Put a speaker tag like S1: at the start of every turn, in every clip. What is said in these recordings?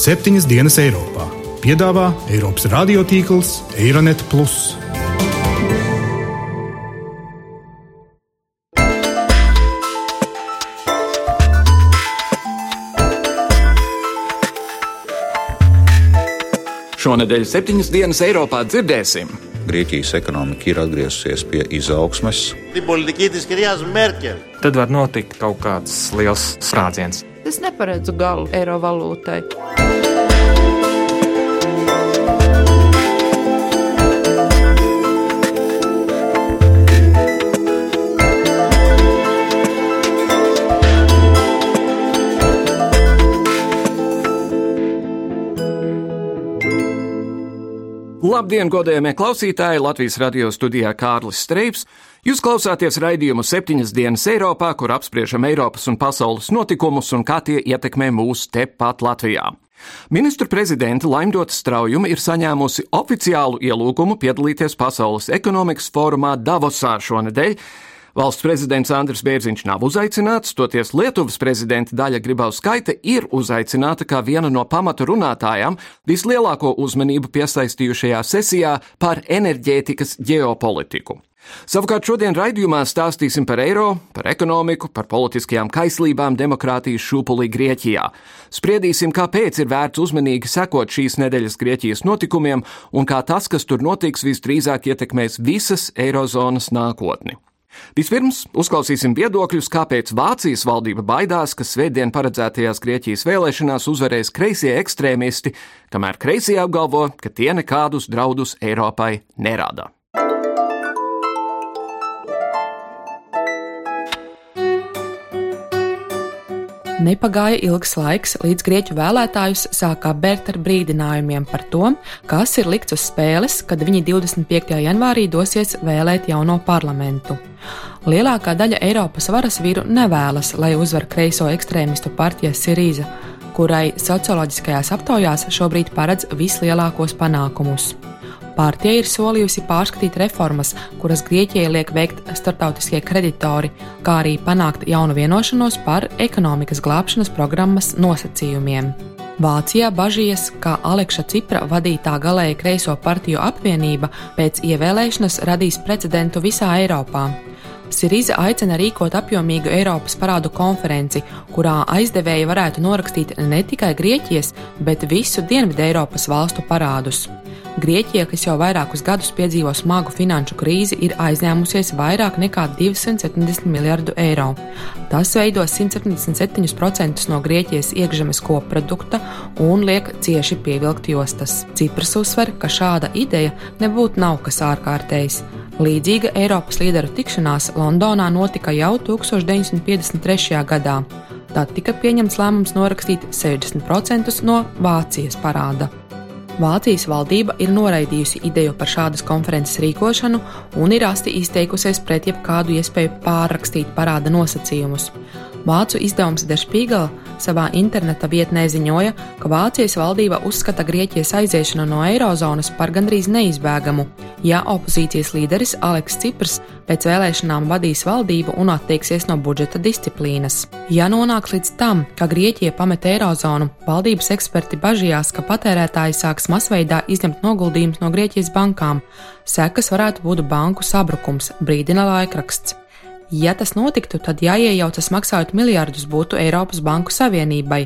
S1: septiņas dienas Eiropā. Piedāvā Eiropas radiotīkls Eironet.
S2: Šonadēļ septiņas dienas Eiropā dzirdēsim.
S3: Grieķijas ekonomika ir atgriezusies pie izaugsmes.
S4: Tad var notikt kaut kāds liels sprādziens.
S5: Es neparedzu galu eiro valūtai.
S2: Labdien, godējamie klausītāji! Latvijas radio studijā Kārlis Streips. Jūs klausāties raidījumu septiņas dienas Eiropā, kur apspriežam Eiropas un pasaules notikumus un kā tie ietekmē mūs tepat Latvijā. Ministru prezidenta Laimdota Straujuma ir saņēmusi oficiālu ielūgumu piedalīties Pasaules ekonomikas fórumā Davosā šonadēļ, Valsts prezidents Andris Bērziņš nav uzaicināts, toties Lietuvas prezidenta Daļa Gribauskaita ir uzaicināta kā viena no pamatu runātājām vislielāko uzmanību piesaistījušajā sesijā par enerģētikas ģeopolitiku. Savukārt šodien raidījumā stāstīsim par eiro, par ekonomiku, par politiskajām kaislībām demokrātijas šūpulī Grieķijā. Spriedīsim, kāpēc ir vērts uzmanīgi sekot šīs nedēļas Grieķijas notikumiem un kā tas, kas tur notiks, visdrīzāk ietekmēs visas eirozonas nākotni. Vispirms uzklausīsim viedokļus, kāpēc Vācijas valdība baidās, ka svētdien paredzētajās Grieķijas vēlēšanās uzvarēs kreisie ekstrēmisti, kamēr kreisie apgalvo, ka tie nekādus draudus Eiropai nerada.
S6: Nepagāja ilgs laiks, līdz grieķu vēlētājus sākā bērt ar brīdinājumiem par to, kas ir likts uz spēles, kad viņi 25. janvārī dosies vēlēt jauno parlamentu. Lielākā daļa Eiropas varas vīru nevēlas, lai uzvar kreiso ekstrēmistu partija Sirīza, kurai socioloģiskajās aptaujās šobrīd paredz vislielākos panākumus. Partija ir solījusi pārskatīt reformas, kuras Grieķijai liek veikt starptautiskie kreditori, kā arī panākt jaunu vienošanos par ekonomikas glābšanas programmas nosacījumiem. Vācijā bažījies, ka Aleksa Cipra vadītā galēji kreiso partiju apvienība pēc ievēlēšanas radīs precedentu visā Eiropā. Sirīza aicina rīkot apjomīgu Eiropas parādu konferenci, kurā aizdevēji varētu norakstīt ne tikai Grieķijas, bet visu Dienvidu Eiropas valstu parādus. Grieķija, kas jau vairākus gadus piedzīvo smagu finanšu krīzi, ir aizņēmusies vairāk nekā 270 miljardu eiro. Tas veido 177% no Grieķijas iekšzemes koprodukta un liek cieši pievilkt jostas. Cipras uzsver, ka šāda ideja nebūtu nav kas ārkārtējs. Līdzīga Eiropas līderu tikšanās Londonā notika jau 1953. gadā. Tad tika pieņemts lēmums norakstīt 60% no Vācijas parāda. Vācijas valdība ir noraidījusi ideju par šādas konferences rīkošanu un ir asti izteikusies pret jebkādu iespēju pārrakstīt parāda nosacījumus. Vācu izdevums Der Spiegel savā interneta vietnē ziņoja, ka Vācijas valdība uzskata Grieķijas aiziešanu no eirozonas par gandrīz neizbēgamu, ja opozīcijas līderis Aleks Ciprs pēc vēlēšanām vadīs valdību un atteiksies no budžeta disciplīnas. Ja nonāks līdz tam, ka Grieķija pamet eirozonu, valdības eksperti bažījās, ka patērētāji sāks masveidā izņemt noguldījumus no Grieķijas bankām. Sekas varētu būt banku sabrukums, brīdina laikraksts. Ja tas notiktu, tad jāiejaucas maksājot miljardus būtu Eiropas Banku Savienībai,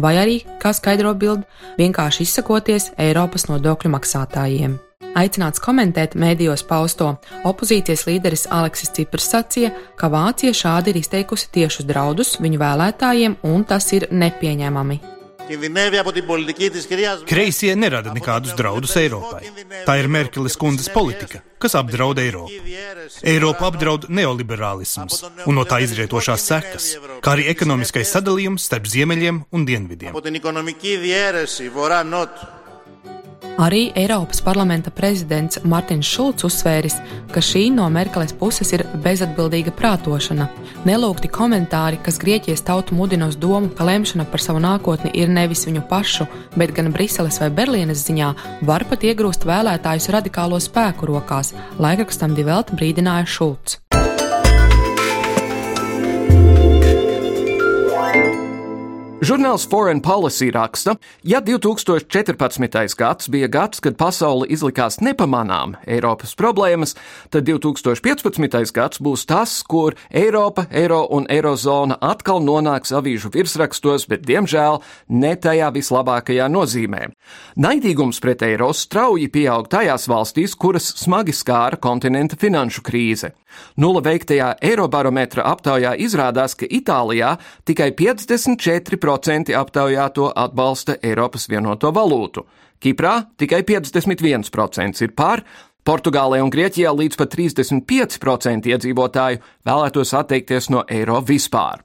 S6: vai arī, kā skaidro bild, vienkārši izsakoties Eiropas nodokļu maksātājiem. Aicināts komentēt mēdījos pausto, opozīcijas līderis Aleksis Ciprs sacīja, ka Vācija šādi ir izteikusi tiešus draudus viņu vēlētājiem, un tas ir nepieņemami.
S1: Kreisie nerada nekādus draudus Eiropai. Tā ir Merkeles kundzes politika, kas apdraud Eiropu. Eiropu apdraud neoliberālisms un no tā izrietošās sekas, kā arī ekonomiskais sadalījums starp ziemeļiem un dienvidiem.
S6: Arī Eiropas parlamenta prezidents Martins Šulcs uzsvēris, ka šī no Merkeles puses ir bezatbildīga prātošana. Nelūgti komentāri, kas Grieķijas tautu mudina uz domu, ka lemšana par savu nākotni ir nevis viņu pašu, bet gan Briseles vai Berlīnes ziņā, var pat iegrūst vēlētājus radikālo spēku rokās, laikrakstam Divelta brīdināja Šulcs.
S2: Žurnāls Foreign Policy raksta, ja 2014. gads bija gads, kad pasaule izlikās nepamanām Eiropas problēmas, tad 2015. gads būs tas, kur Eiropa, Eiro un Eirozona atkal nonāks avīžu virsrakstos, bet diemžēl ne tajā vislabākajā nozīmē. Naidīgums pret eiro strauji pieaug tajās valstīs, kuras smagi skāra kontinenta finanšu krīze. Nula veiktajā Eirobarometra aptaujā izrādās, ka Itālijā tikai 54% 5% aptaujāto atbalsta Eiropas vienoto valūtu. Kiprā tikai 51% ir par, Portugālē un Grieķijā līdz pat 35% iedzīvotāju vēlētos atteikties no eiro vispār.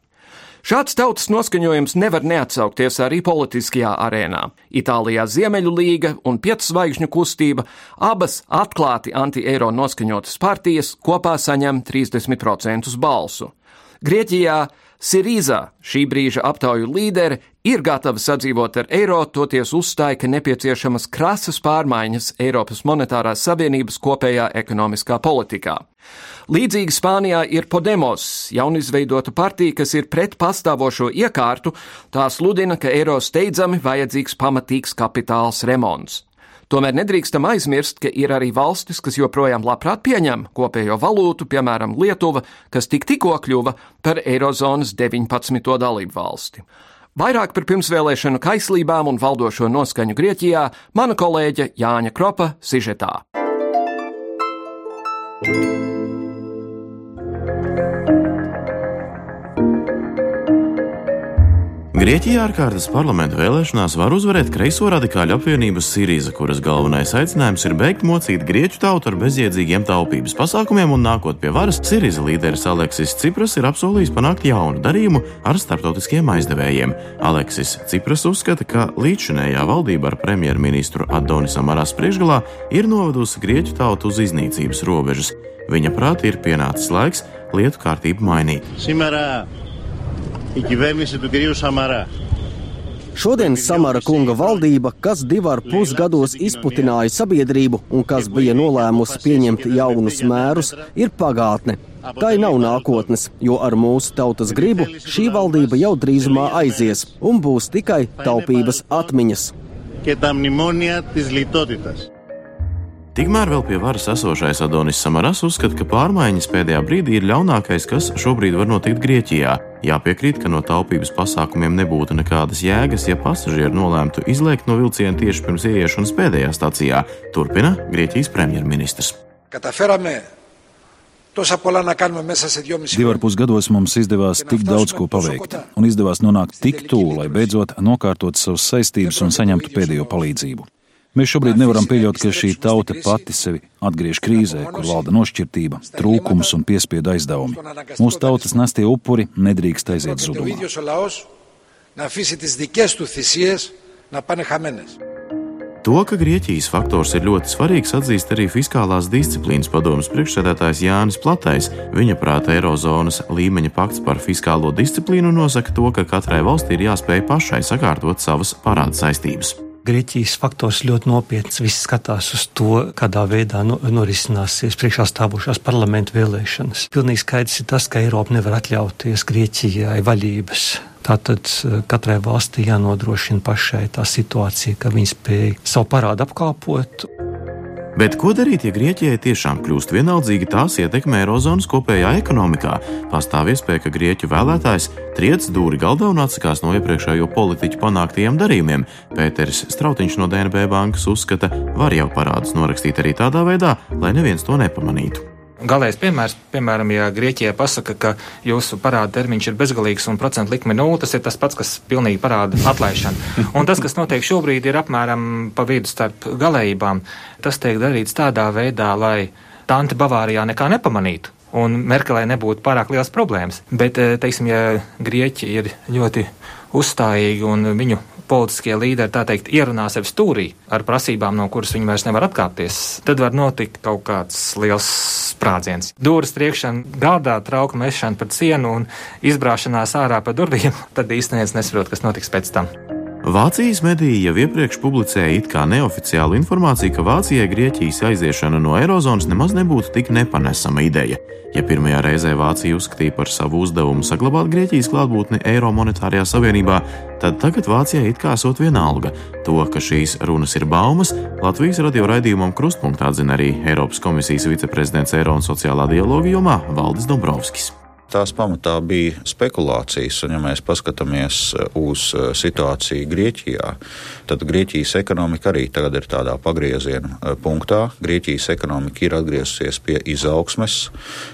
S2: Šāds tautas noskaņojums nevar neatsaukties arī politiskajā arēnā. Itālijā Ziemeļu līga un Piecu zvaigžņu kustība abas atklāti anti-eiro noskaņotas partijas kopā saņem 30% balsu. Grieķijā Sirīzā, šī brīža aptauju līdere, ir gatava sadzīvot ar eiro, toties uzstāja, ka nepieciešamas krasas pārmaiņas Eiropas monetārās savienības kopējā ekonomiskā politikā. Līdzīgi Spānijā ir Podemos, jaunizveidota partija, kas ir pret pastāvošo iekārtu, tā sludina, ka eiro steidzami vajadzīgs pamatīgs kapitāls remonts. Tomēr nedrīkstam aizmirst, ka ir arī valstis, kas joprojām labprāt pieņem kopējo valūtu, piemēram, Lietuva, kas tik tikko kļuva par Eirozonas 19. dalību valsti. Vairāk par pirmsvēlēšanu kaislībām un valdošo noskaņu Grieķijā mana kolēģe Jāņa Kropa Sižetā.
S7: Grieķijā ārkārtas parlamenta vēlēšanās var uzvarēt kreiso radikāļu apvienības Sirīza, kuras galvenais aicinājums ir beigt mocīt grieķu tautu ar bezjēdzīgiem taupības pasākumiem un nākot pie varas, Sirīza līderis Aleksis Cipras ir apsolījis panākt jaunu darījumu ar starptautiskiem aizdevējiem. Aleksis Cipras uzskata, ka līdzšinējā valdība ar premjerministru Adonisam Aras priekšgalā ir novedusi grieķu tautu uz iznīcības robežas. Viņa prāt ir pienācis laiks lietu kārtību mainīt.
S8: Simērā η κυβέρνηση του κυρίου Σαμαρά.
S9: Šodien Samara kunga valdība, kas divu ar pus gados izputināja sabiedrību un kas bija nolēmusi pieņemt jaunus mērus, ir pagātne. Tai nav nākotnes, jo ar mūsu tautas gribu šī valdība jau drīzumā aizies un būs tikai taupības atmiņas.
S8: Και τα μνημόνια της λιτότητας.
S7: Tikmēr vēl pie varas esošais Adonis Samaras uzskata, ka pārmaiņas pēdējā brīdī ir ļaunākais, kas šobrīd var notikt Grieķijā. Jāpiekrīt, ka no taupības pasākumiem nebūtu nekādas jēgas, ja pasažieri nolēmtu izlēkt no vilciena tieši pirms ieiešanas pēdējā stācijā, turpina Grieķijas premjerministrs.
S10: Divi ar pus gados mums izdevās tik daudz ko paveikt, un izdevās nonākt tik tuvu, lai beidzot nokārtot savas saistības un saņemtu pēdējo palīdzību. Mēs šobrīd nevaram pieļaut, ka šī tauta pati sevi atgriež krīzē, kur valda nošķirtība, trūkums un piespiedu aizdevumi. Mūsu tautas nestie upuri nedrīkst aiziet zudumā.
S7: To, ka Grieķijas faktors ir ļoti svarīgs, atzīst arī Fiskālās disciplīnas padomas priekšsēdētājs Jānis Platais. Viņa prāta Eirozonas līmeņa pakts par fiskālo disciplīnu nosaka to, ka katrai valstī ir jāspēj pašai sakārtot savas parāda saistības.
S11: Grieķijas faktors ļoti nopietns. Viss skatās uz to, kādā veidā no, norisināsies priekšā stāvošās parlamentu vēlēšanas. Pilnīgi skaidrs ir tas, ka Eiropa nevar atļauties Grieķijai vaļības. Tātad eh, katrai valstī jānodrošina pašai tā situācija, ka viņi spēj savu parādu apkalpot.
S7: Bet ko darīt, ja Grieķijai tiešām kļūst vienaldzīgi tās ietekme Eirozonas kopējā ekonomikā? Pastāv iespēja, ka Grieķu vēlētājs triec dūri galdā un atsakās no iepriekšējo politiķu panāktajiem darījumiem. Pēteris Strautiņš no DNB bankas uzskata, var jau parādus norakstīt arī tādā veidā, lai neviens to nepamanītu.
S4: Galējais piemērs, piemēram, ja Grieķijai pasaka, ka jūsu parāda termiņš ir bezgalīgs un procentu likme nulle, tas ir tas pats, kas pilnīgi parāda atlaišanu. Un tas, kas notiek šobrīd, ir apmēram pa vidu starp galējībām. Tas tiek darīts tādā veidā, lai Tante Bavārijā nekā nepamanītu. Un Merkelē nebūtu pārāk liels problēmas. Bet, eh, teiksim, ja Grieķi ir ļoti uzstājīgi un viņu politiskie līderi, tā teikt, ierunā sevi stūrī ar prasībām, no kuras viņi vairs nevar atkāpties, tad var notikt kaut kāds liels sprādziens. Dūras triekšana, gādā trauka mešana par cienu un izbrāšanās ārā pa durvīm, tad īstenībā nesaprot, kas notiks pēc tam.
S7: Vācijas mediji jau iepriekš publicēja it kā neoficiālu informāciju, ka Vācijai Grieķijas aiziešana no Eirozonas nemaz nebūtu tik nepanesama ideja. Ja pirmajā reizē Vācija uzskatīja par savu uzdevumu saglabāt Grieķijas klātbūtni Eiro monetārajā savienībā, tad tagad Vācijai it kā esot vienalga. To, ka šīs runas ir baumas, Latvijas radio raidījumam Krustpunktā atzina arī Eiropas komisijas viceprezidents Eiro un sociālā dialoga jomā Valdis Dombrovskis.
S3: Tās pamatā bija spekulācijas, un, ja mēs paskatāmies uh, uz uh, situāciju Grieķijā, tad Grieķijas ekonomika arī tagad ir tādā pagrieziena uh, punktā. Grieķijas ekonomika ir atgriezusies pie izaugsmes,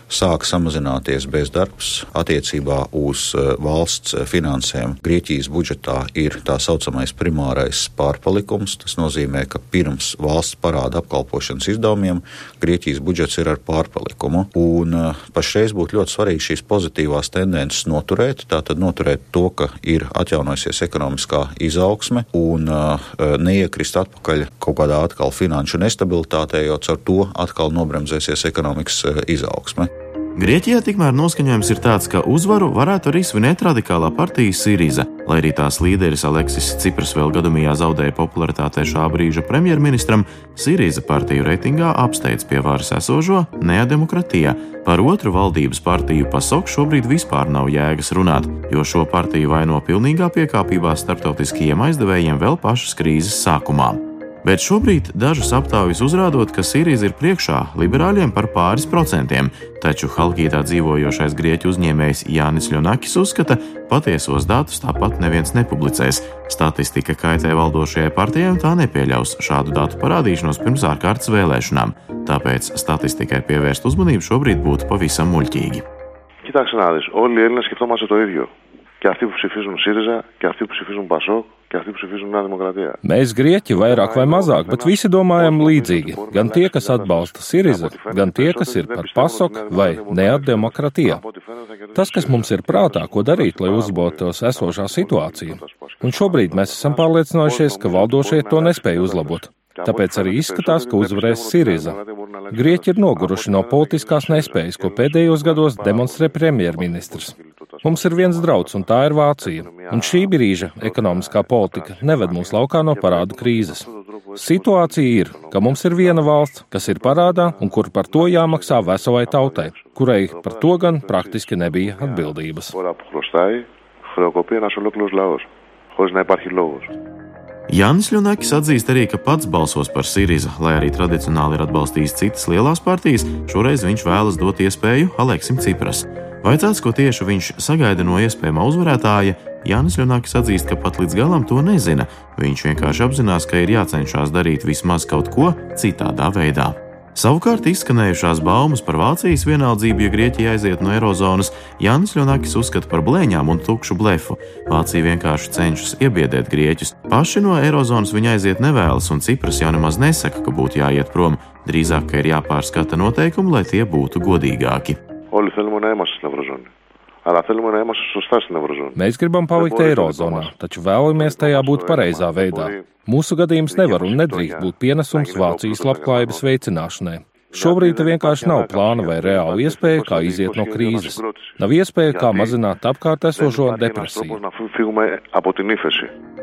S3: sāk samazināties bezdarbs attiecībā uz valsts finansēm. Grieķijas budžetā ir tā saucamais primārais pārpalikums. Tas nozīmē, ka pirms valsts parāda apkalpošanas izdevumiem Grieķijas budžets ir ar pārpalikumu. Un pašreiz būtu ļoti svarīgi šīs pozitīvās tendences noturēt, tātad noturēt to, ka ir atjaunojusies ekonomiskā izaugsme un uh, neiekrist atpakaļ kaut kādā atkal finanšu nestabilitātē, jo caur to atkal nobremzēsies ekonomikas uh, izaugsme.
S7: Grieķijā tikmēr noskaņojums ir tāds, ka uzvaru varētu arī svinēt radikālā partija Siriza, lai arī tās līderis Aleksis Cipras vēl gadījumā zaudēja popularitātē šā brīža premjerministram, Siriza partiju reitingā apsteidz pie varas esošo Neademokratija. Par otru valdības partiju PASOK šobrīd vispār nav jēgas runāt, jo šo partiju vaino pilnīgā piekāpībā starptautiskajiem aizdevējiem vēl pašas krīzes sākumā Bet šobrīd dažas aptaujas uzrādot, ka Sīrija ir priekšā liberāļiem par pāris procentiem, taču Halkītā dzīvojošais grieķu uzņēmējs Jānis Ļonakis uzskata, patiesos datus tāpat neviens nepublicēs. Statistika kaitē valdošajai partijai un tā nepieļaus šādu datu parādīšanos pirms ārkārtas vēlēšanām. Tāpēc statistikai pievērst uzmanību šobrīd būtu pavisam muļķīgi.
S12: Κοιτάξτε να δεις, όλοι οι Έλληνες σκεφτόμαστε το ίδιο. Και αυτοί που ψηφίζουν ΣΥΡΙΖΑ και αυτοί που ψηφίζουν ΠΑΣΟΚ
S13: Mēs, grieķi, vairāk vai mazāk, bet visi domājam līdzīgi. Gan tie, kas atbalsta Siriza, gan tie, kas ir par pasok vai neatdemokratija. Tas, kas mums ir prātā, ko darīt, lai uzlabotos esošā situācija. Un šobrīd mēs esam pārliecinājušies, ka valdošie to nespēja uzlabot. Tāpēc arī izskatās, ka uzvarēs Siriza. Grieķi ir noguruši no politiskās nespējas, ko pēdējos gados demonstrē premjerministrs. Mums ir viens drauds, un tā ir Vācija. Un šī brīža ekonomiskā politika neved mūs laukā no parādu krīzes. Situācija ir, ka mums ir viena valsts, kas ir parādā un kur par to jāmaksā veselai tautai, kurai par to gan praktiski nebija atbildības.
S7: Jānis Ļunakis atzīst arī, ka pats balsos par Siriza, lai arī tradicionāli ir atbalstījis citas lielās partijas, šoreiz viņš vēlas dot iespēju Aleksim Cipras. Vaicāts, ko tieši viņš sagaida no iespējamā uzvarētāja, Jānis Ļunakis atzīst, ka pat līdz galam to nezina. Viņš vienkārši apzinās, ka ir jācenšas darīt vismaz kaut ko citādā veidā. Savukārt izskanējušās baumas par Vācijas vienaldzību, ja Grieķija aiziet no Eirozonas, Jānis Ļunakis uzskata par blēņām un tukšu blefu. Vācija vienkārši cenšas iebiedēt grieķus. Paši no Eirozonas viņa aiziet nevēlas, un Cipras jau nemaz nesaka, ka būtu jāiet prom. Drīzāk, ka ir jāpārskata noteikumi, lai tie būtu godīgāki.
S12: Όλοι θέλουμε να είμαστε στην Ευρωζώνη. Αλλά θέλουμε να είμαστε σωστά στην Ευρωζώνη.
S13: Mēs gribam palikt Eirozonā, taču vēlamies tajā būt pareizā veidā. Mūsu gadījums nevar un nedrīkst būt pienesums Vācijas labklājības veicināšanai. Šobrīd vienkārši nav plāna vai reāla iespēja, kā iziet no krīzes. Nav iespēja, kā mazināt apkārt esošo depresiju.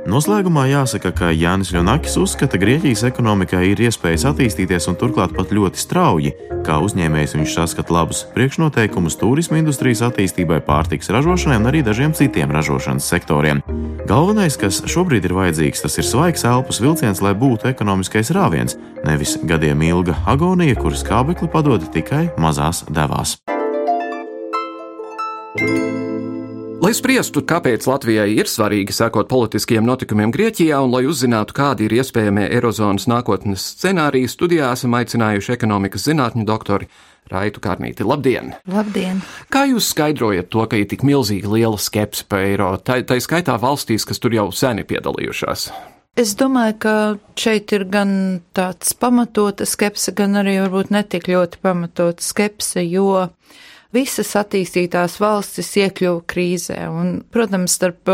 S7: Noslēgumā jāsaka, ka Jānis Ļonakis uzskata, ka Grieķijas ekonomikai ir iespējas attīstīties un turklāt pat ļoti strauji. Kā uzņēmējs viņš saskata labus priekšnoteikumus turisma industrijas attīstībai, pārtiks ražošanai un arī dažiem citiem ražošanas sektoriem. Galvenais, kas šobrīd ir vajadzīgs, tas ir svaigs elpas vilciens, lai būtu ekonomiskais rāviens, nevis gadiem ilga agonija, kuras skābekli padod tikai mazās devās.
S2: Lai spriestu, kāpēc Latvijai ir svarīgi sekot politiskiem notikumiem Grieķijā un lai uzzinātu, kādi ir iespējamie Eirozonas nākotnes scenāriji, studijā esam aicinājuši ekonomikas zinātņu doktori Raitu Kārnīti. Labdien!
S14: Labdien!
S2: Kā jūs skaidrojat to, ka ir tik milzīgi liela skepse par eiro, tā, tā skaitā valstīs, kas tur jau seni piedalījušās?
S14: Es domāju, ka šeit ir gan tāds pamatota skepse, gan arī varbūt netik ļoti pamatota skepse, jo visas attīstītās valstis iekļuva krīzē. Un, protams, starp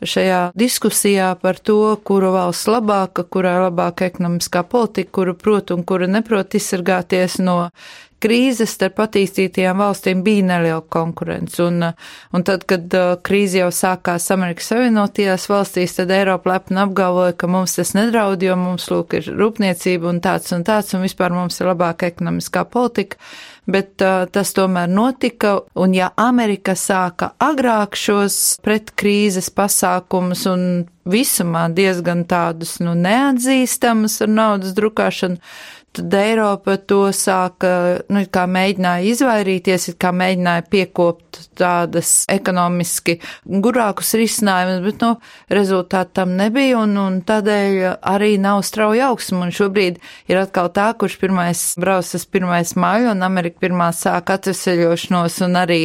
S14: šajā diskusijā par to, kura valsts labāka, kurā ir labāka ekonomiskā politika, kura prot un kura neprot izsargāties no krīzes starp attīstītajām valstīm bija neliela konkurence. Un, un tad, kad krīze jau sākās Amerikas Savienotajās valstīs, tad Eiropa lepni apgalvoja, ka mums tas nedraud, jo mums, lūk, ir rūpniecība un tāds un tāds, un vispār mums ir labāka ekonomiskā politika bet uh, tas tomēr notika, un ja Amerika sāka agrāk šos pretkrīzes pasākumus un visumā diezgan tādus, nu, neatzīstamus ar naudas drukāšanu, tad Eiropa to sāka, nu, kā mēģināja izvairīties, kā mēģināja piekopt tādas ekonomiski gurākus risinājumus, bet, nu, rezultāti tam nebija, un, un tādēļ arī nav strauja augsma, un šobrīd ir atkal tā, kurš pirmais braucas pirmais māju, un Amerika pirmā sāk atveseļošanos, un arī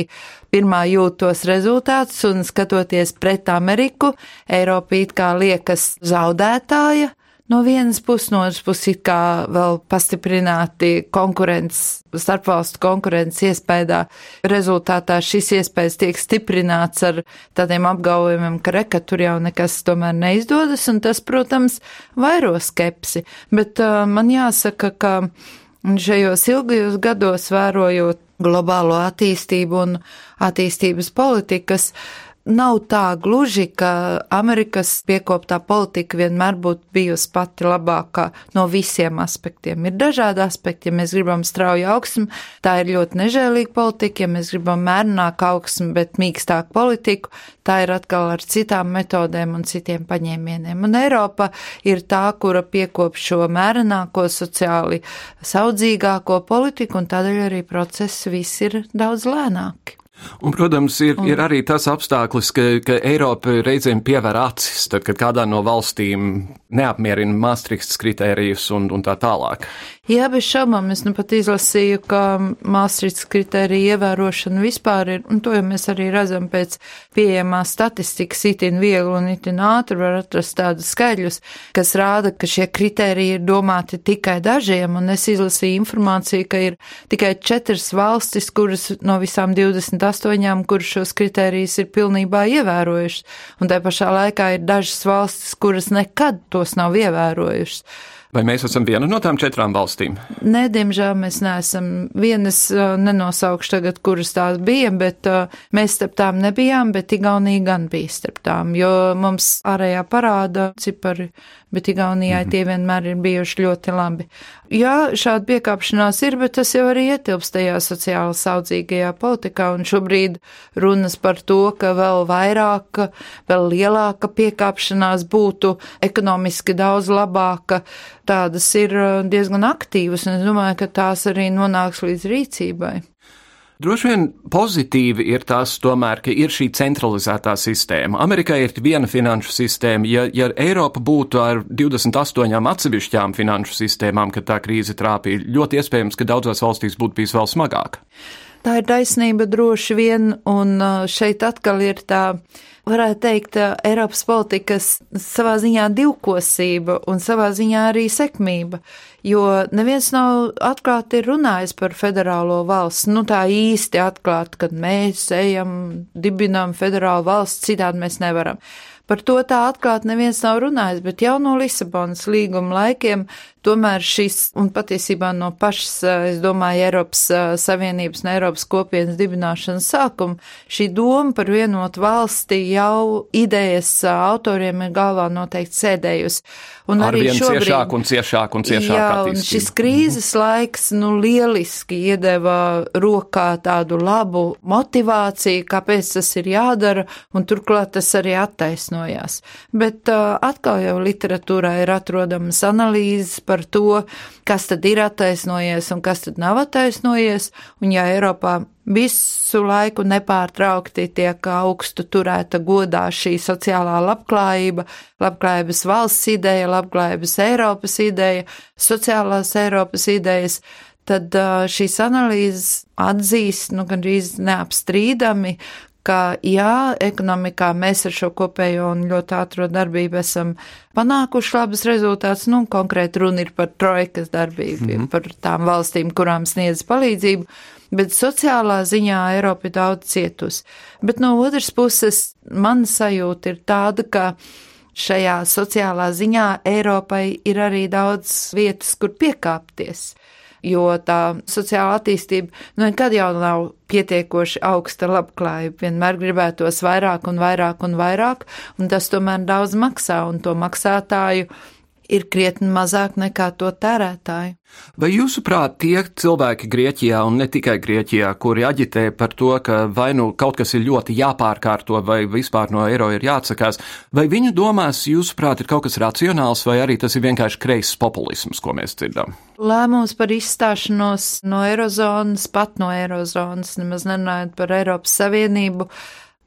S14: pirmā jūt tos rezultātus, un skatoties pret Ameriku, Eiropa it kā liekas zaudētāja, no vienas puses, no otras puses, it kā vēl pastiprināti konkurences, starpvalstu konkurences iespējā. Rezultātā šis iespējas tiek stiprināts ar tādiem apgalvojumiem, ka reka tur jau nekas tomēr neizdodas, un tas, protams, vairo skepsi. Bet uh, man jāsaka, ka šajos ilgajos gados vērojot globālo attīstību un attīstības politikas, uh, nav tā gluži, ka Amerikas piekoptā politika vienmēr būtu bijusi pati labākā no visiem aspektiem. Ir dažādi aspekti, ja mēs gribam strauju augsmu, tā ir ļoti nežēlīga politika, ja mēs gribam mērnāku augsmu, bet mīkstāku politiku, tā ir atkal ar citām metodēm un citiem paņēmieniem. Un Eiropa ir tā, kura piekop šo mērenāko, sociāli saudzīgāko politiku, un tādēļ arī procesi visi ir daudz lēnāki.
S2: Un, protams, ir, un... ir arī tas apstākļus, ka, ka Eiropa reizēm pievēr acis, tad, kad kādā no valstīm neapmierina Maastrichtas kritērijus un, un tā tālāk.
S14: Jā, bez šaubām es nu pat izlasīju, ka Maastrichtas kritērija ievērošana vispār ir, un to jau mēs arī redzam pēc pieejamās statistikas, itin viegli un itin ātri var atrast tādus skaidļus, kas rāda, ka šie kritēriji ir domāti tikai dažiem, un es izlasīju informāciju, ka ir tikai četras valstis, kuras no visām 28, kuras šos kritērijus ir pilnībā ievērojušas, un tā pašā laikā ir dažas valstis, kuras nekad tos nav ievērojušas.
S2: Vai mēs esam viena no tām četrām valstīm?
S14: Nē, diemžēl mēs neesam. Vienas nenosaukšu tagad, kuras tās bija, bet mēs starp tām nebijām, bet Igaunija gan bija starp tām, jo mums ārējā parāda cipari bet Igaunijai tie vienmēr ir bijuši ļoti labi. Jā, šāda piekāpšanās ir, bet tas jau arī ietilpst tajā sociāli saudzīgajā politikā, un šobrīd runas par to, ka vēl vairāk, vēl lielāka piekāpšanās būtu ekonomiski daudz labāka, tādas ir diezgan aktīvas, un es domāju, ka tās arī nonāks līdz rīcībai.
S2: Droši vien pozitīvi ir tas, tomēr, ka ir šī centralizētā sistēma. Amerikai ir viena finanšu sistēma. Ja, ja Eiropa būtu ar 28 atsevišķām finanšu sistēmām, kad tā krīze trāpīja, ļoti iespējams, ka daudzās valstīs būtu bijis vēl smagāk.
S14: Tā ir taisnība droši vien, un uh, šeit atkal ir tā varētu teikt, Eiropas politikas savā ziņā divkosība un savā ziņā arī sekmība, jo neviens nav atklāti runājis par federālo valsts, nu tā īsti atklāti, kad mēs ejam, dibinām federālu valsts, citādi mēs nevaram. Par to tā atklāti neviens nav runājis, bet jau no Lisabonas līguma laikiem tomēr šis, un patiesībā no pašas, es domāju, Eiropas Savienības un Eiropas kopienas dibināšanas sākuma, šī doma par vienotu valsti jau idejas autoriem ir galvā noteikti sēdējusi.
S2: Un Ar arī šobrīd, ciešāk un ciešāk un ciešāk jā,
S14: un šis krīzes laiks, nu, lieliski iedeva rokā tādu labu motivāciju, kāpēc tas ir jādara, un turklāt tas arī attaisnojās. Bet uh, atkal jau literatūrā ir atrodamas analīzes par to, kas tad ir attaisnojies un kas tad nav attaisnojies, un ja Eiropā visu laiku nepārtraukti tiek augstu turēta godā šī sociālā labklājība, labklājības valsts ideja, labklājības Eiropas ideja, sociālās Eiropas idejas, tad šīs analīzes atzīst, nu, gandrīz neapstrīdami, ka jā, ekonomikā mēs ar šo kopējo un ļoti ātro darbību esam panākuši labus rezultātus, nu, konkrēti runa ir par trojkas darbību, mm -hmm. par tām valstīm, kurām sniedz palīdzību, bet sociālā ziņā Eiropa ir daudz cietusi. Bet no otras puses, man sajūta ir tāda, ka šajā sociālā ziņā Eiropai ir arī daudz vietas, kur piekāpties. Jo tā sociāla attīstība nu, nekad jau nav pietiekoši augsta labklājība. Vienmēr gribētos vairāk un vairāk un vairāk, un tas tomēr daudz maksā, un to maksātāju ir krietni mazāk nekā to tērētāju.
S2: Vai jūsuprāt, tie cilvēki Grieķijā un ne tikai Grieķijā, kuri aģitē par to, ka vai nu kaut kas ir ļoti jāpārkārto vai vispār no eiro ir jāatsakās, vai viņu domās, jūsuprāt, ir kaut kas racionāls vai arī tas ir vienkārši kreiss populisms, ko mēs dzirdam?
S14: Lēmums par izstāšanos no eirozonas, pat no eirozonas, nemaz nerunājot par Eiropas Savienību,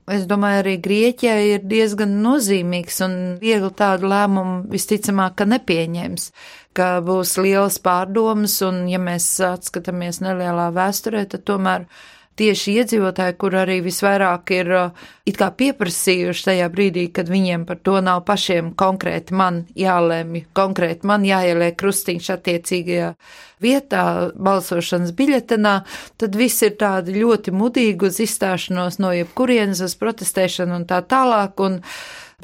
S14: Es domāju, arī Grieķijai ir diezgan nozīmīgs un viegli tādu lēmumu visticamāk, ka nepieņems, ka būs lielas pārdomas un, ja mēs atskatāmies nelielā vēsturē, tad tomēr tieši iedzīvotāji, kur arī visvairāk ir uh, it kā pieprasījuši tajā brīdī, kad viņiem par to nav pašiem konkrēti man jālēmj, konkrēti man jāieliek krustiņš attiecīgajā vietā balsošanas biļetenā, tad viss ir tādi ļoti mudīgi uz izstāšanos no jebkurienes uz protestēšanu un tā tālāk. Un,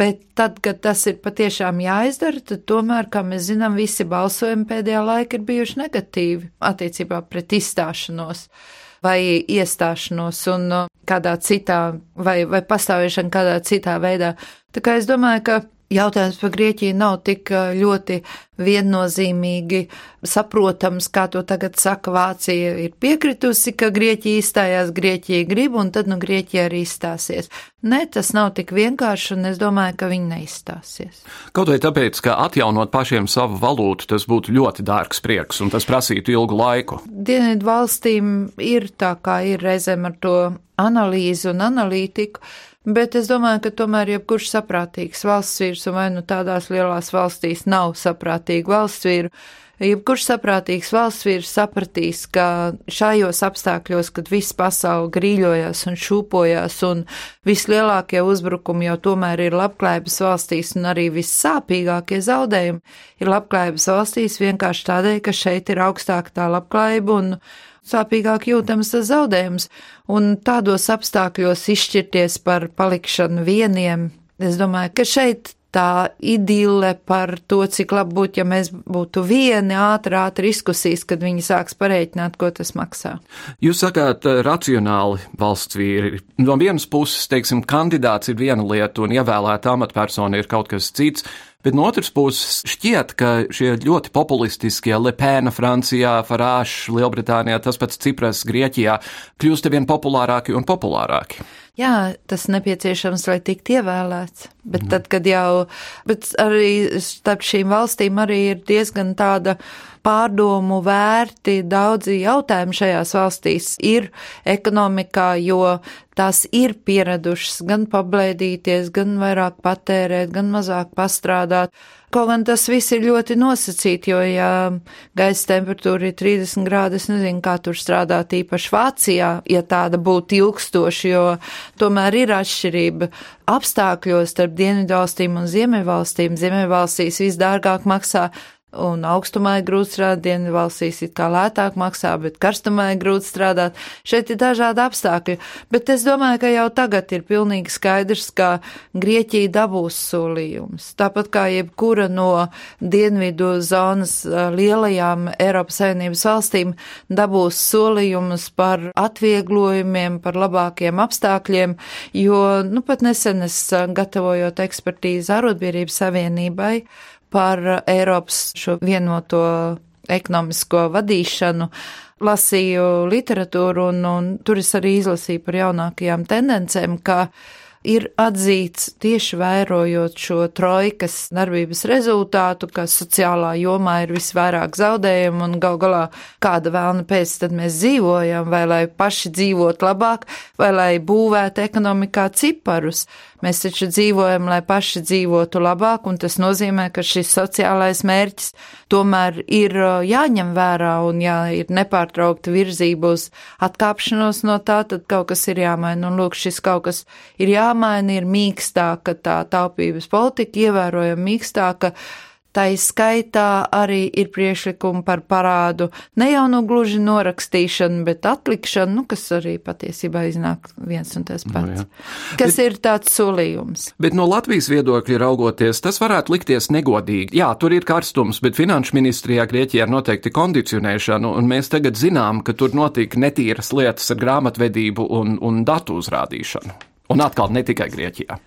S14: Bet tad, kad tas ir patiešām jāizdara, tad tomēr, kā mēs zinām, visi balsojumi pēdējā laikā ir bijuši negatīvi attiecībā pret izstāšanos vai iestāšanos un uh, kādā citā, vai, vai pastāvēšanu kādā citā veidā. Tā kā es domāju, ka jautājums par Grieķiju nav tik ļoti viennozīmīgi saprotams, kā to tagad saka Vācija. Ir piekritusi, ka Grieķija izstājās, Grieķija grib, un tad nu Grieķija arī izstāsies. Nē, tas nav tik vienkārši, un es domāju, ka viņi neizstāsies.
S2: Kaut vai tāpēc, ka atjaunot pašiem savu valūtu, tas būtu ļoti dārgs prieks, un tas prasītu ilgu laiku.
S14: Dienvidu valstīm ir tā, kā ir reizēm ar to analīzi un analītiku Bet es domāju, ka tomēr jebkurš saprātīgs valsts vīrs, un vai nu tādās lielās valstīs nav saprātīgi valsts vīru, jebkurš saprātīgs valsts vīrs sapratīs, ka šajos apstākļos, kad viss pasauli grīļojās un šūpojās, un vislielākie uzbrukumi jau tomēr ir labklājības valstīs, un arī vissāpīgākie zaudējumi ir labklājības valstīs vienkārši tādēļ, ka šeit ir augstāka tā labklājība un sāpīgāk jūtams zaudējums, un tādos apstākļos izšķirties par palikšanu vieniem. Es domāju, ka šeit tā idile par to, cik labi būtu, ja mēs būtu vieni ātri, ātri diskusijas, kad viņi sāks pareiķināt, ko tas maksā.
S2: Jūs sakāt, eh, racionāli valsts vīri. No vienas puses, teiksim, kandidāts ir viena lieta un ievēlēta amatpersona ir kaut kas cits. Bet no otras puses, šķiet, ka šie ļoti populistiskie Lepēna Francijā, Farāšs Lielbritānijā, tas pats Cipras Grieķijā kļūst vien populārāki un populārāki.
S14: Jā, tas nepieciešams, lai tiktu ievēlēts. Bet tad, kad jau, bet arī starp šīm valstīm arī ir diezgan tāda pārdomu vērti daudzi jautājumi šajās valstīs ir ekonomikā, jo tās ir pieradušas gan pablēdīties, gan vairāk patērēt, gan mazāk pastrādāt. Kaut gan tas viss ir ļoti nosacīti, jo, ja gaisa temperatūra ir 30 grādi, es nezinu, kā tur strādāt īpaši Vācijā, ja tāda būtu ilgstoša, jo tomēr ir atšķirība apstākļos starp dienvidvalstīm un ziemeļvalstīm. Ziemeļvalstīs visdārgāk maksā Un augstumā ir grūti strādāt, dienvidu valstīs it kā lētāk maksā, bet karstumā ir grūti strādāt. Šeit ir dažādi apstākļi, bet es domāju, ka jau tagad ir pilnīgi skaidrs, ka Grieķija dabūs solījumus. Tāpat kā jebkura no dienvidu zonas lielajām Eiropas Savienības valstīm dabūs solījumus par atvieglojumiem, par labākiem apstākļiem, jo, nu, pat nesen es gatavojot ekspertīzi Arotbiedrības Savienībai, par Eiropas šo vienoto ekonomisko vadīšanu, lasīju literatūru, un, un tur es arī izlasīju par jaunākajām tendencēm, ka ir atzīts tieši vērojot šo trojkas darbības rezultātu, ka sociālā jomā ir visvairāk zaudējumu un gal galā kāda vēlna pēc tad mēs dzīvojam, vai lai paši dzīvot labāk, vai lai būvētu ekonomikā ciparus. Mēs taču dzīvojam, lai paši dzīvotu labāk, un tas nozīmē, ka šis sociālais mērķis tomēr ir jāņem vērā, un ja ir nepārtraukta virzība uz atkāpšanos no tā, tad kaut kas ir jāmaina, un lūk, šis kaut kas ir jāmaina, ir mīkstāka tā taupības politika, ievērojami mīkstāka Tā izskaitā arī ir priekšlikumi par parādu ne jau no gluži norakstīšanu, bet atlikšanu, nu, kas arī patiesībā iznāk viens un tas pats. No, jā. kas bet, ir tāds solījums.
S2: Bet no Latvijas viedokļa raugoties, tas varētu likties negodīgi. Jā, tur ir karstums, bet finanšu ministrijā Grieķijā ir noteikti kondicionēšana, un mēs tagad zinām, ka tur notiek netīras lietas ar grāmatvedību un, un datu uzrādīšanu. Un atkal ne tikai Grieķijā.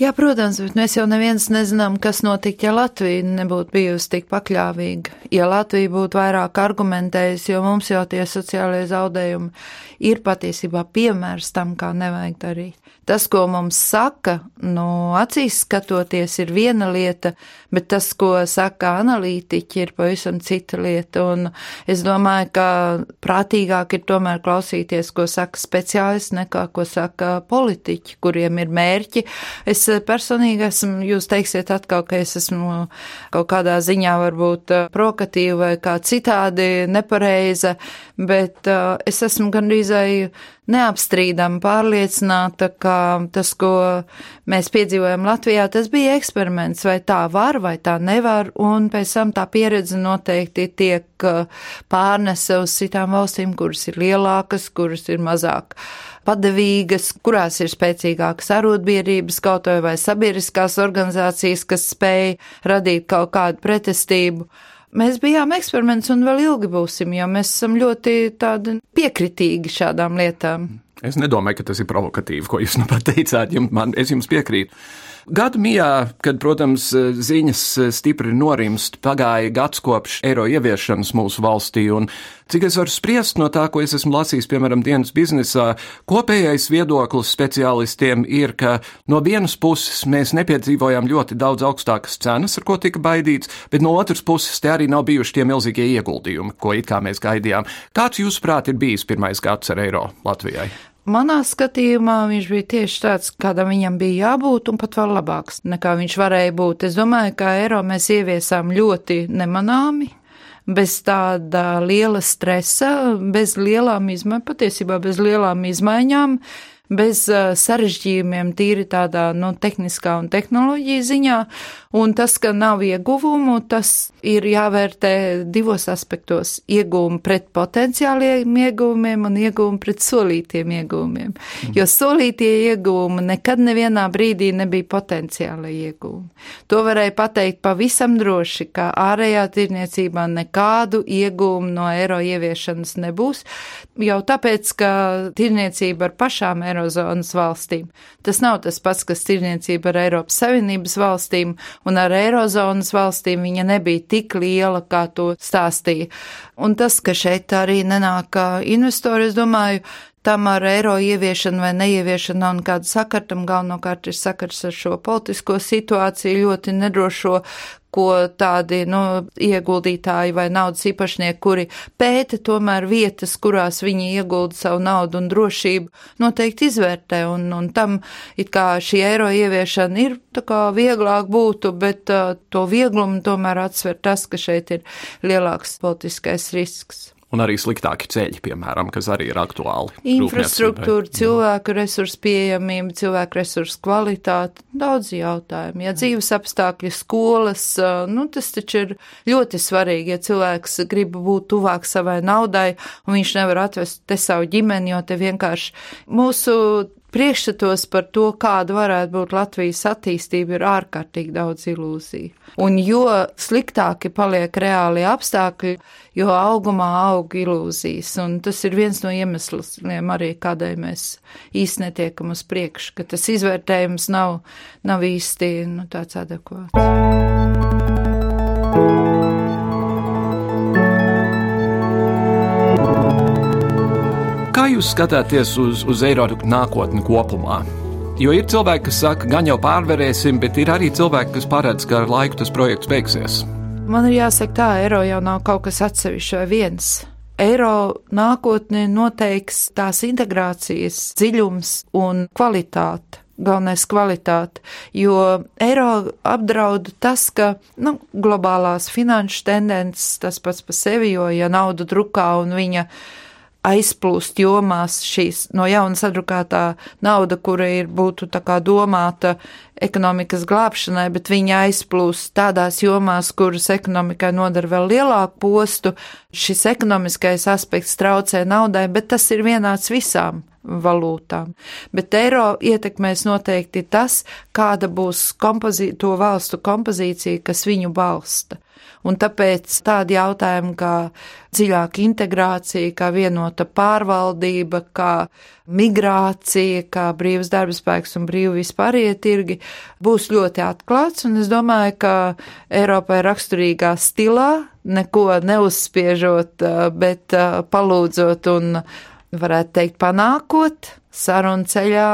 S14: Jā, protams, bet mēs jau neviens nezinām, kas notiktu, ja Latvija nebūtu bijusi tik pakļāvīga. Ja Latvija būtu vairāk argumentējusi, jo mums jau tie sociālie zaudējumi ir patiesībā piemērs tam, kā nevajag darīt. Tas, ko mums saka, no acīs skatoties, ir viena lieta, bet tas, ko saka analītiķi, ir pavisam cita lieta. Un es domāju, ka prātīgāk ir tomēr klausīties, ko saka speciālisti, nekā ko saka politiķi, kuriem ir mērķi. Es personīgi esmu, jūs teiksiet atkal, ka es esmu kaut kādā ziņā varbūt provokatīva vai kā citādi nepareiza, bet uh, es esmu gandrīz neapstrīdam pārliecināta, ka tas, ko mēs piedzīvojam Latvijā, tas bija eksperiments, vai tā var, vai tā nevar, un pēc tam tā pieredze noteikti tiek uh, pārnesa uz citām valstīm, kuras ir lielākas, kuras ir mazāk padevīgas, kurās ir spēcīgākas arotbiedrības kaut vai sabiedriskās organizācijas, kas spēj radīt kaut kādu pretestību. Mēs bijām eksperiments un vēl ilgi būsim, jo mēs esam ļoti piekritīgi šādām lietām.
S2: Es nedomāju, ka tas ir provokatīvi, ko jūs nu pat teicāt. Jums, man, es jums piekrītu. Gadu mijā, kad, protams, ziņas stipri norimst, pagāja gads kopš eiro ieviešanas mūsu valstī, un cik es varu spriest no tā, ko es esmu lasījis, piemēram, dienas biznesā, kopējais viedoklis speciālistiem ir, ka no vienas puses mēs nepiedzīvojām ļoti daudz augstākas cenas, ar ko tika baidīts, bet no otras puses te arī nav bijuši tie milzīgie ieguldījumi, ko it kā mēs gaidījām. Kāds, jūsuprāt, ir bijis pirmais gads ar eiro Latvijai?
S14: Manā skatījumā viņš bija tieši tāds, kādam viņam bija jābūt, un pat vēl labāks nekā viņš varēja būt. Es domāju, ka eiro mēs ieviesām ļoti nemanāmi, bez tāda liela stresa, bez lielām izmaiņām, patiesībā bez lielām izmaiņām bez uh, sarežģījumiem, tīri tādā no nu, tehniskā un tehnoloģija ziņā, un tas, ka nav ieguvumu, tas ir jāvērtē divos aspektos - ieguvumi pret potenciāliem ieguvumiem un ieguvumi pret solītiem ieguvumiem, mm. jo solītie ieguvumi nekad nevienā brīdī nebija potenciāli ieguvumi. To varēja pateikt pavisam droši, ka ārējā tirniecībā nekādu ieguvumu no eiro ieviešanas nebūs, jau tāpēc, ka tirniecība ar pašām eiro Eirozonas valstīm. Tas nav tas pats, kas tirniecība ar Eiropas Savienības valstīm, un ar Eirozonas valstīm viņa nebija tik liela, kā to stāstīja. Un tas, ka šeit arī nenāk investori, es domāju, tam ar eiro ieviešanu vai neieviešanu nav nekāda sakara, tam galvenokārt ir sakars ar šo politisko situāciju, ļoti nedrošo, ko tādi nu, ieguldītāji vai naudas īpašnieki, kuri pēta tomēr vietas, kurās viņi iegulda savu naudu un drošību, noteikti izvērtē. Un, un tam it kā šī eiro ieviešana ir tā kā vieglāk būtu, bet uh, to vieglumu tomēr atsver tas, ka šeit ir lielāks politiskais risks
S2: un arī sliktāki ceļi, piemēram, kas arī ir aktuāli.
S14: Infrastruktūra, cilvēku resursu pieejamība, cilvēku resursu kvalitāte, daudz jautājumu. Ja dzīves apstākļi, skolas, nu tas taču ir ļoti svarīgi, ja cilvēks grib būt tuvāk savai naudai, un viņš nevar atvest te savu ģimeni, jo te vienkārši mūsu priekšstatos par to, kāda varētu būt Latvijas attīstība, ir ārkārtīgi daudz ilūziju. Un jo sliktāki paliek reāli apstākļi, jo augumā aug ilūzijas. Un tas ir viens no iemesliem arī, kādēļ mēs īsti netiekam uz priekšu, ka tas izvērtējums nav, nav īsti nu, tāds adekvāts.
S2: Jūs skatāties uz, uz Eiropas nākotni kopumā? Jo ir cilvēki, kas saka, gan jau pārvarēsim, bet ir arī cilvēki, kas paredz, ka ar laiku tas projekts beigsies.
S14: Man ir jāsaka, tā eiro jau nav kaut kas atsevišķs vai viens. Eiro nākotnē noteiks tās integrācijas dziļums un kvalitāte galvenais kvalitāte, jo eiro apdraud tas, ka nu, globālās finanšu tendences tas pats par sevi, jo ja naudu drukā un viņa aizplūst jomās šīs no jauna sadrukātā nauda, kura ir būtu tā kā domāta ekonomikas glābšanai, bet viņi aizplūst tādās jomās, kuras ekonomikai nodara vēl lielāku postu. Šis ekonomiskais aspekts traucē naudai, bet tas ir vienāds visām valūtām. Bet eiro ietekmēs noteikti tas, kāda būs kompozī to valstu kompozīcija, kas viņu balsta. Un tāpēc tādi jautājumi kā dziļāka integrācija, kā vienota pārvaldība, kā migrācija, kā brīvs darbspēks un brīvi vispārējie tirgi būs ļoti atklāts. Un es domāju, ka Eiropai raksturīgā stilā, neko neuzspiežot, bet palūdzot un varētu teikt, panākot sarunu ceļā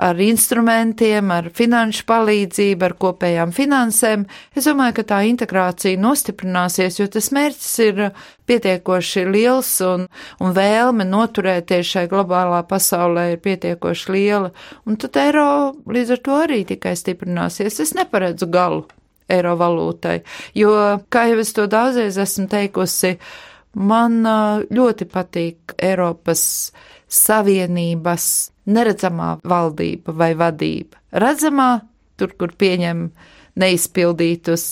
S14: ar instrumentiem, ar finanšu palīdzību, ar kopējām finansēm. Es domāju, ka tā integrācija nostiprināsies, jo tas mērķis ir pietiekoši liels un, un vēlme noturēties šai globālā pasaulē ir pietiekoši liela, un tad eiro līdz ar to arī tikai stiprināsies. Es neparedzu galu eiro valūtai, jo, kā jau es to daudzreiz esmu teikusi, Man ļoti patīk Eiropas Savienības neredzamā valdība vai vadība. Redzamā, tur, kur pieņem neizpildītus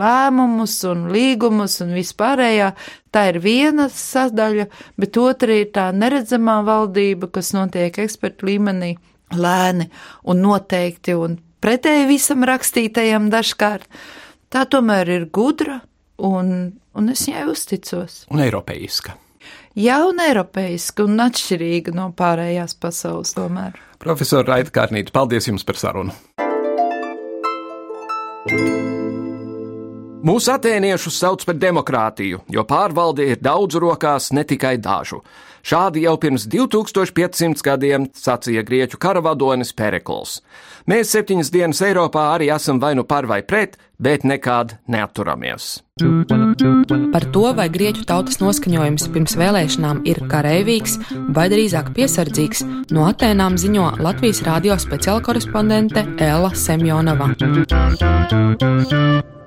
S14: lēmumus un līgumus un vispārējā, tā ir viena sadaļa, bet otra ir tā neredzamā valdība, kas notiek ekspertu līmenī lēni un noteikti un pretēji visam rakstītajam dažkārt. Tā tomēr ir gudra un un es viņai uzticos.
S2: Un eiropeiska.
S14: Jā, un eiropeiska un atšķirīga no pārējās pasaules tomēr.
S2: Profesor Raita Kārnīte, paldies jums par sarunu! Mūsu atēniešus sauc par demokrātiju, jo pārvalde ir daudzu rokās, ne tikai dažu. Šādi jau pirms 2500 gadiem sacīja grieķu karavadonis Perekls. Mēs septiņas dienas Eiropā arī esam vai nu par vai pret, bet nekād neaturamies.
S6: Par to, vai grieķu tautas noskaņojums pirms vēlēšanām ir karavīgs vai drīzāk piesardzīgs, no Atēnām ziņo Latvijas radio speciāla korespondente Ēla Semjonova.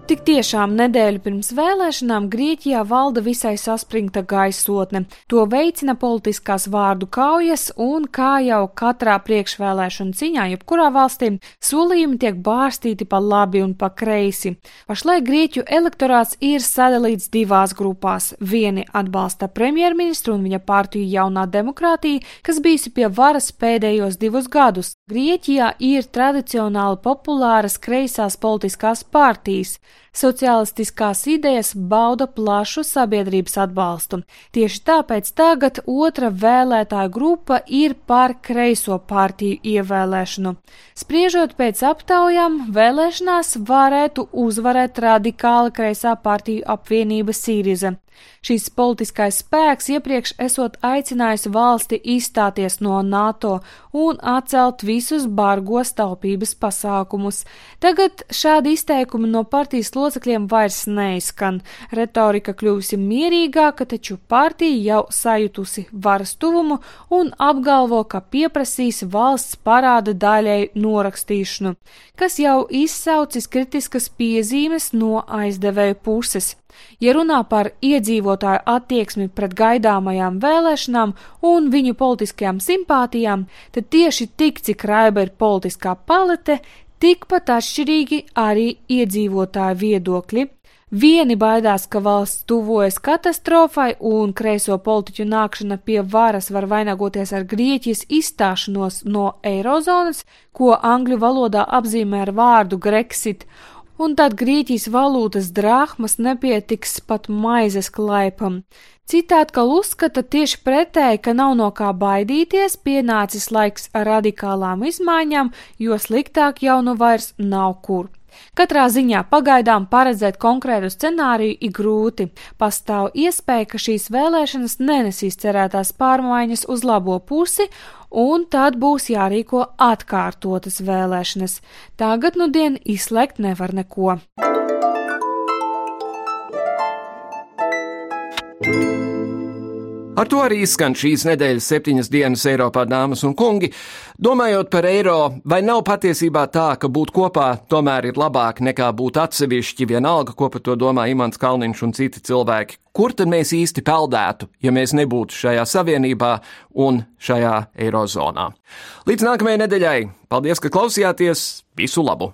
S15: Tik tiešām nedēļu pirms vēlēšanām Grieķijā valda visai saspringta gaisotne. To veicina politiskās vārdu kaujas un, kā jau katrā priekšvēlēšana ciņā, jebkurā valstī, solījumi tiek bārstīti pa labi un pa kreisi. Pašlaik Grieķu elektorāts ir sadalīts divās grupās. Vieni atbalsta premjerministru un viņa partiju jaunā demokrātija, kas bijusi pie varas pēdējos divus gadus. Grieķijā ir tradicionāli populāras kreisās politiskās partijas. Sociālistiskās idejas bauda plašu sabiedrības atbalstu. Tieši tāpēc tagad otra vēlētāja grupa ir par kreiso partiju ievēlēšanu. Spriežot pēc aptaujām, vēlēšanās varētu uzvarēt radikāla kreisā partiju apvienība Sīriza. Šīs politiskais spēks iepriekš esot aicinājusi valsti izstāties no NATO un atcelt visus bargos taupības pasākumus. Tagad šādi izteikumi no partijas locekļiem vairs neizskan. Retorika kļūsi mierīgāka, taču partija jau sajutusi varas tuvumu un apgalvo, ka pieprasīs valsts parāda daļai norakstīšanu, kas jau izsaucis kritiskas piezīmes no aizdevēju puses. Ja runā par iedzīvotāju attieksmi pret gaidāmajām vēlēšanām un viņu politiskajām simpātijām, tad tieši tik, cik raiba ir politiskā palete, tikpat atšķirīgi arī iedzīvotāju viedokļi. Vieni baidās, ka valsts tuvojas katastrofai un kreiso politiķu nākšana pie varas var vainagoties ar Grieķijas izstāšanos no eirozonas, ko angļu valodā apzīmē ar vārdu Grexit, un tad Grieķijas valūtas drāhmas nepietiks pat maizes klaipam. Citi atkal uzskata tieši pretēji, ka nav no kā baidīties, pienācis laiks radikālām izmaiņām, jo sliktāk jau nu vairs nav kur. Katrā ziņā pagaidām paredzēt konkrētu scenāriju ir grūti. Pastāv iespēja, ka šīs vēlēšanas nenesīs cerētās pārmaiņas uz labo pusi, un tad būs jārīko atkārtotas vēlēšanas. Tagad nu dien izslēgt nevar neko.
S2: Ar to arī skan šīs nedēļas septiņas dienas Eiropā, dāmas un kungi. Domājot par eiro, vai nav patiesībā tā, ka būt kopā tomēr ir labāk nekā būt atsevišķi, vienalga, ko par to domā Imants Kalniņš un citi cilvēki? Kur tad mēs īsti peldētu, ja mēs nebūtu šajā savienībā un šajā eirozonā? Līdz nākamajai nedēļai! Paldies, ka klausījāties! Visu labu!